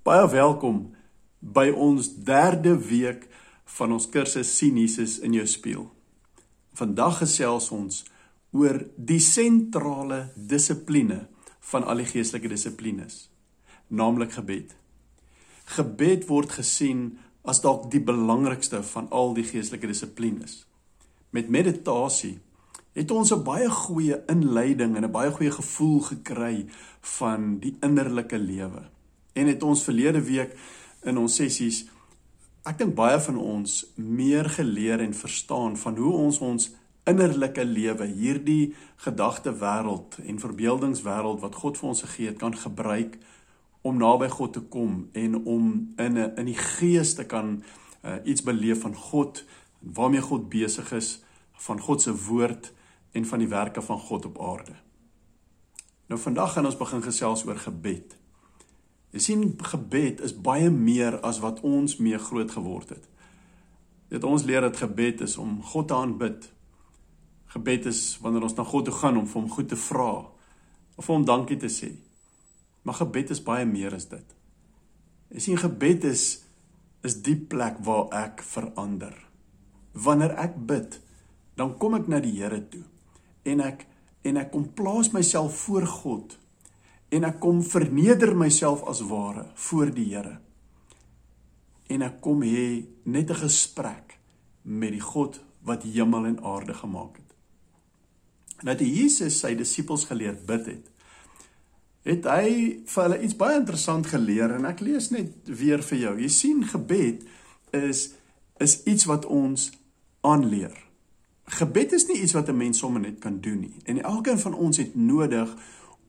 Baie welkom by ons derde week van ons kursus sien Jesus in jou spieël. Vandag gesels ons oor die sentrale dissipline van al die geestelike dissiplines, naamlik gebed. Gebed word gesien as dalk die belangrikste van al die geestelike dissiplines. Met meditasie het ons 'n baie goeie inleiding en 'n baie goeie gevoel gekry van die innerlike lewe. En het ons verlede week in ons sessies ek dink baie van ons meer geleer en verstaan van hoe ons ons innerlike lewe, hierdie gedagte wêreld en verbeeldingswêreld wat God vir ons gegee het, kan gebruik om naby God te kom en om in 'n in die gees te kan uh, iets beleef van God, waarmee God besig is, van God se woord en van die werke van God op aarde. Nou vandag gaan ons begin gesels oor gebed. Jy sien gebed is baie meer as wat ons mee groot geword het. Dit ons leer dat gebed is om God te aanbid. Gebed is wanneer ons na God toe gaan om vir hom goed te vra of vir hom dankie te sê. Maar gebed is baie meer as dit. Jy sien gebed is is die plek waar ek verander. Wanneer ek bid, dan kom ek na die Here toe en ek en ek kom plaas myself voor God en ek kom verneder myself as ware voor die Here en ek kom hê net 'n gesprek met die God wat hemel en aarde gemaak het. Nadat Jesus sy disippels geleer bid het, het hy vir hulle iets baie interessant geleer en ek lees net weer vir jou. Jy sien gebed is is iets wat ons aanleer. Gebed is nie iets wat 'n mens sommer net kan doen nie. En elkeen van ons het nodig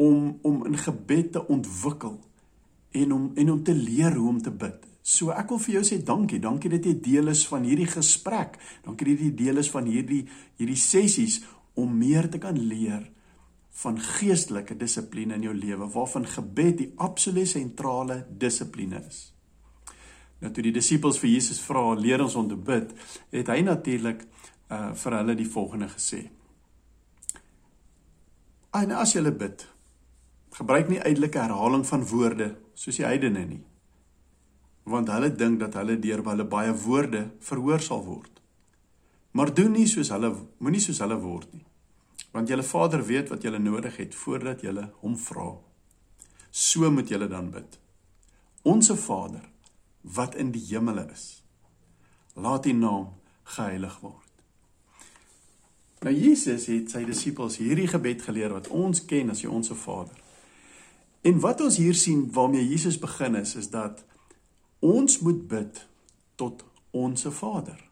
om om in gebed te ontwikkel en om en om te leer hoe om te bid. So ek wil vir jou sê dankie. Dankie dat jy deel is van hierdie gesprek. Dankie dat jy deel is van hierdie hierdie sessies om meer te kan leer van geestelike dissipline in jou lewe waarvan gebed die absolute sentrale dissipline is. Nou toe die disippels vir Jesus vra, "Leer ons om te bid," het hy natuurlik uh vir hulle die volgende gesê. En as jy bid, gebruik nie uitelike herhaling van woorde soos die heidene nie. Want hulle dink dat hulle deur hulle baie woorde verhoor sal word. Maar doen nie soos hulle moenie soos hulle word nie. Want julle Vader weet wat julle nodig het voordat julle hom vra. So moet julle dan bid. Onse Vader wat in die hemele is. Laat U naam geheilig word. Nou Jesus het sy disippels hierdie gebed geleer wat ons ken as die onsse Vader. En wat ons hier sien waarmee Jesus begin is is dat ons moet bid tot onsse Vader.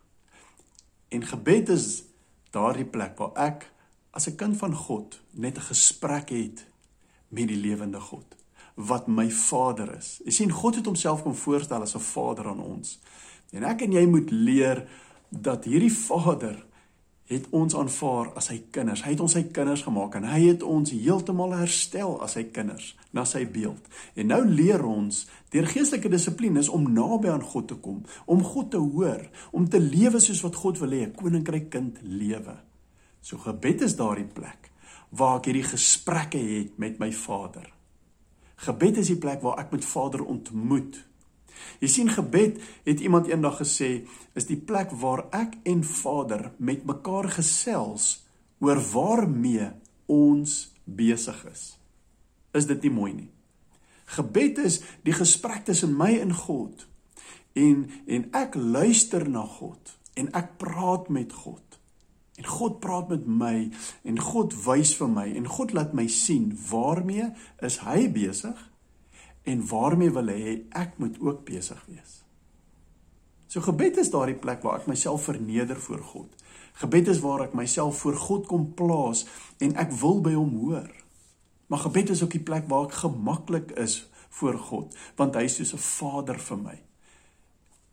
En gebed is daardie plek waar ek as 'n kind van God net 'n gesprek het met die lewende God wat my Vader is. Jy sien God het homself kom voorstel as 'n Vader aan ons. En ek en jy moet leer dat hierdie Vader het ons aanvaar as sy kinders. Hy het ons sy kinders gemaak en hy het ons heeltemal herstel as sy kinders na sy beeld. En nou leer ons deur geestelike dissiplines om naby aan God te kom, om God te hoor, om te lewe soos wat God wil hê, 'n koninkryk kind lewe. So gebed is daardie plek waar ek hierdie gesprekke het met my Vader. Gebed is die plek waar ek met Vader ontmoet Jy sien gebed het iemand eendag gesê is die plek waar ek en Vader met mekaar gesels oor waarmee ons besig is. Is dit nie mooi nie? Gebed is die gesprek tussen my en God. En en ek luister na God en ek praat met God. En God praat met my en God wys vir my en God laat my sien waarmee is hy besig en waarmee wil hy ek moet ook besig wees. So gebed is daardie plek waar ek myself verneder voor God. Gebed is waar ek myself voor God kom plaas en ek wil by hom hoor. Maar gebed is ook die plek waar ek gemaklik is voor God, want hy is soos 'n vader vir my.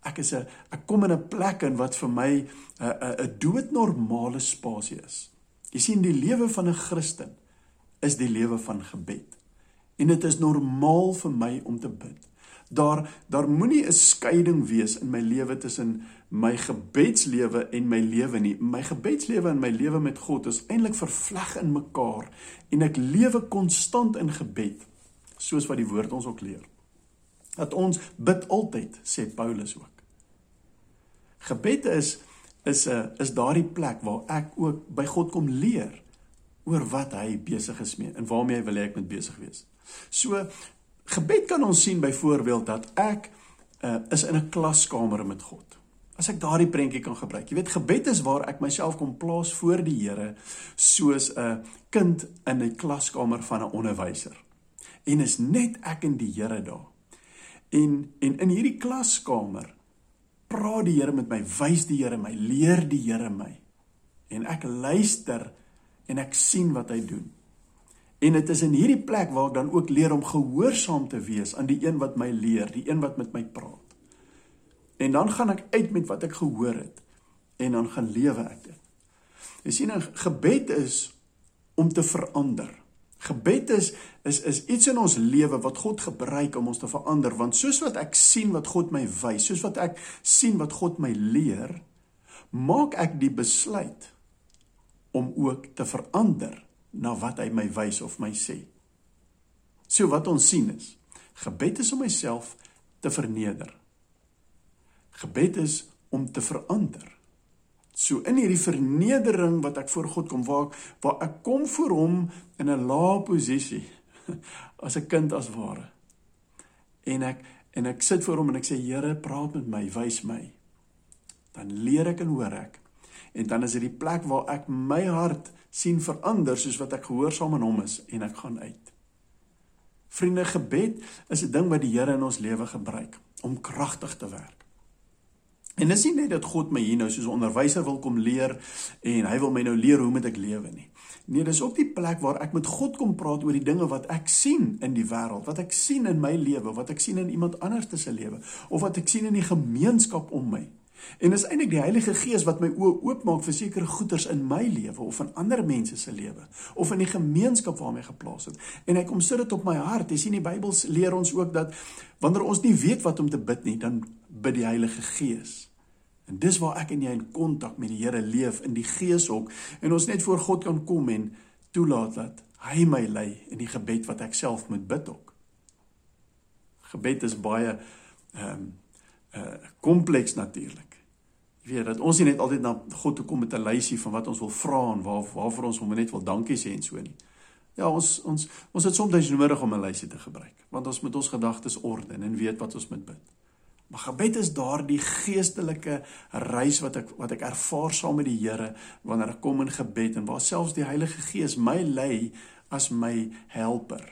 Ek is 'n ek kom in 'n plek in wat vir my 'n 'n doodnormale spasie is. Jy sien die lewe van 'n Christen is die lewe van gebed. En dit is normaal vir my om te bid. Daar daar moenie 'n skeiding wees in my lewe tussen my gebedslewe en my lewe nie. My gebedslewe en my lewe met God is eintlik vervleg in mekaar en ek lewe konstant in gebed soos wat die woord ons ook leer. Dat ons bid altyd, sê Paulus ook. Gebed is is 'n uh, is daardie plek waar ek ook by God kom leer oor wat hy besig is mee en waarmee hy wil hê ek moet besig wees. So gebed kan ons sien byvoorbeeld dat ek uh, is in 'n klaskamer met God. As ek daardie prentjie kan gebruik. Jy weet gebed is waar ek myself kom plaas voor die Here soos 'n kind in 'n klaskamer van 'n onderwyser. En is net ek en die Here daar. En en in hierdie klaskamer praat die Here met my, wys die Here my, leer die Here my. En ek luister en ek sien wat hy doen. En dit is in hierdie plek waar ek dan ook leer om gehoorsaam te wees aan die een wat my leer, die een wat met my praat. En dan gaan ek uit met wat ek gehoor het en dan gaan lewe ek dit. Jy sien 'n gebed is om te verander. Gebed is is is iets in ons lewe wat God gebruik om ons te verander want soos wat ek sien wat God my wys, soos wat ek sien wat God my leer, maak ek die besluit om ook te verander na wat hy my wys of my sê. So wat ons sien is, gebed is om myself te verneder. Gebed is om te verander. So in hierdie vernedering wat ek voor God kom waar waar ek kom voor hom in 'n lae posisie as 'n kind as ware. En ek en ek sit voor hom en ek sê Here, praat met my, wys my. Dan leer ek en hoor ek. En dan is dit die plek waar ek my hart sien verander soos wat ek gehoorsaam aan hom is en ek gaan uit. Vriende, gebed is 'n ding wat die Here in ons lewe gebruik om kragtig te werk. En dis nie net dat God my hier nou soos 'n onderwyser wil kom leer en hy wil my nou leer hoe moet ek lewe nie. Nee, dis ook die plek waar ek met God kom praat oor die dinge wat ek sien in die wêreld, wat ek sien in my lewe, wat ek sien in iemand anders se lewe of wat ek sien in die gemeenskap om my. En dis eintlik die Heilige Gees wat my oë oopmaak vir sekere goeters in my lewe of in ander mense se lewe of in die gemeenskap waarmee geplaas het. En hy kom sit dit op my hart. Jy sien die Bybel leer ons ook dat wanneer ons nie weet wat om te bid nie, dan bid die Heilige Gees. En dis waar ek en jy in kontak met die Here leef in die Gees ook en ons net voor God kan kom en toelaat dat hy my lei in die gebed wat ek self moet bid ook. Gebed is baie ehm um, uh kompleks natuurlik. Jy weet dat ons nie net altyd na God toe kom met 'n lysie van wat ons wil vra en waar waarvoor ons hom net wil dankie sê en so nie. Ja, ons ons ons het soms nodig om 'n lysie te gebruik want ons moet ons gedagtes orden en weet wat ons moet bid. Maar gebed is daardie geestelike reis wat ek wat ek ervaar saam met die Here wanneer ek kom in gebed en waar selfs die Heilige Gees my lei as my helper,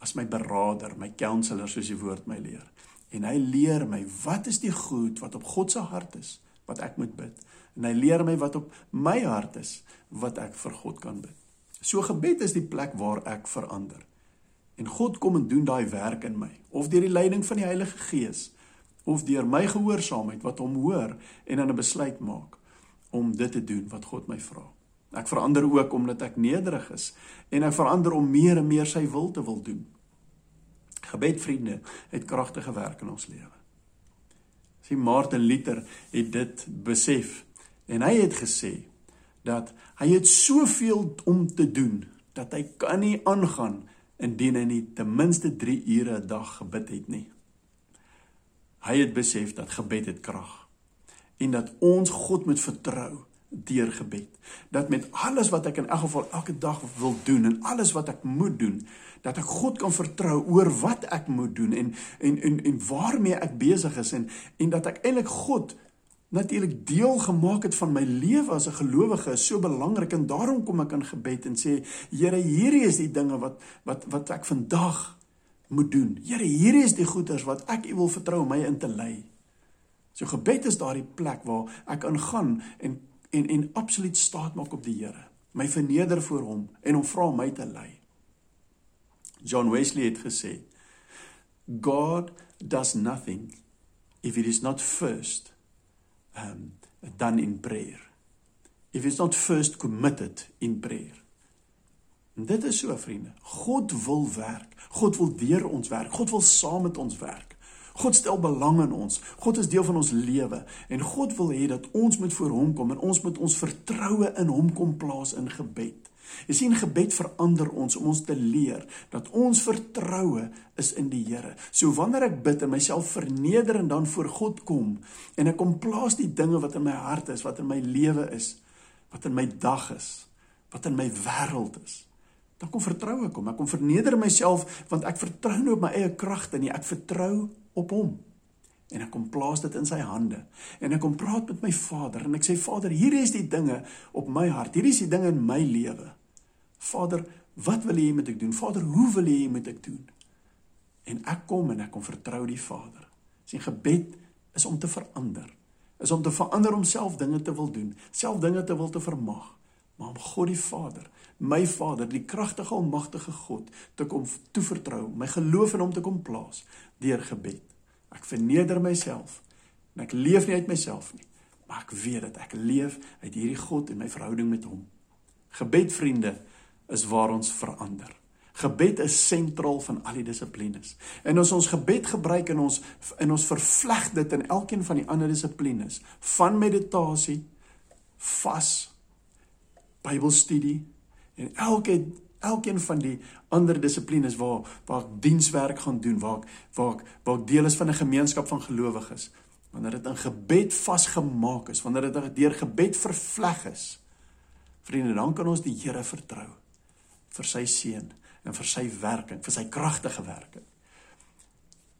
as my beraader, my counselor soos die woord my leer. En hy leer my wat is die goed wat op God se hart is wat ek moet bid. En hy leer my wat op my hart is wat ek vir God kan bid. So gebed is die plek waar ek verander. En God kom en doen daai werk in my of deur die leiding van die Heilige Gees of deur my gehoorsaamheid wat hom hoor en dan 'n besluit maak om dit te doen wat God my vra. Ek verander ook omdat ek nederig is en ek verander om meer en meer sy wil te wil doen. Gebed vriende het kragtige werk in ons lewe. Sien Martin Luther het dit besef en hy het gesê dat hy het soveel om te doen dat hy kan nie aangaan indien hy nie ten minste 3 ure 'n dag gebid het nie. Hy het besef dat gebed het krag en dat ons God moet vertrou deur gebed. Dat met alles wat ek in elk geval elke dag wil doen en alles wat ek moet doen, dat ek God kan vertrou oor wat ek moet doen en en en en waarmee ek besig is en en dat ek eintlik God natuurlik deel gemaak het van my lewe as 'n gelowige is so belangrik en daarom kom ek in gebed en sê Here hierdie is die dinge wat wat wat ek vandag moet doen. Here, hierdie is die goeders wat ek U wil vertrou my in te lei. So gebed is daardie plek waar ek ingaan en en en absoluut staat maak op die Here. My verneder voor hom en hom vra my te lei. John Wesley het gesê, God does nothing if it is not first um done in prayer. If it's not first committed in prayer. En dit is so vriende. God wil werk. God wil deur ons werk. God wil saam met ons werk. God stel belang in ons. God is deel van ons lewe en God wil hê dat ons moet voor hom kom en ons moet ons vertroue in hom kom plaas in gebed. Jy sien gebed verander ons om ons te leer dat ons vertroue is in die Here. So wanneer ek bid en myself verneder en dan voor God kom en ek kom plaas die dinge wat in my hart is, wat in my lewe is, wat in my dag is, wat in my wêreld is, dan kom vertroue kom. Ek kom verneder myself want ek vertrou nie op my eie kragte nie, ek vertrou op Hom. En ek kom plaas dit in sy hande. En ek kom praat met my Vader en ek sê Vader, hier is die dinge op my hart. Hier is die dinge in my lewe. Vader, wat wil U hê moet ek doen? Vader, hoe wil U hê moet ek doen? En ek kom en ek kom vertrou die Vader. Sien gebed is om te verander. Is om te verander om self dinge te wil doen, self dinge te wil te vermag, maar om God die Vader, my Vader, die kragtige almagtige God te kom toevertrou, my geloof in hom te kom plaas deur gebed. Ek verneder myself en ek leef nie uit myself nie, maar ek weet dat ek leef uit hierdie God en my verhouding met hom. Gebed vriende, is waar ons verander. Gebed is sentraal van al die dissiplines. En as ons gebed gebruik in ons in ons vervleg dit in elkeen van die ander dissiplines, van meditasie, vas, Bybelstudie en elke elkeen van die ander dissiplines waar waar ek dienswerk gaan doen, waar ek waar ek waar ek deel is van 'n gemeenskap van gelowiges, wanneer dit in gebed vasgemaak is, wanneer dit deur gebed vervleg is, vriende, dan kan ons die Here vertrou vir sy seën en vir sy werking, vir sy kragtige werking.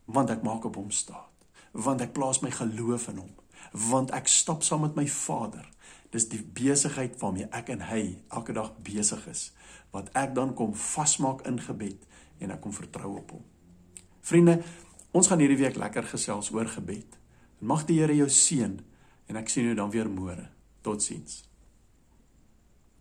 Want ek maak op hom staat. Want ek plaas my geloof in hom. Want ek stap saam met my Vader. Dis die besigheid waarmee ek en hy elke dag besig is wat ek dan kom vasmaak in gebed en ek kom vertrou op hom. Vriende, ons gaan hierdie week lekker gesels oor gebed. En mag die Here jou seën en ek sien jou dan weer môre. Totsiens.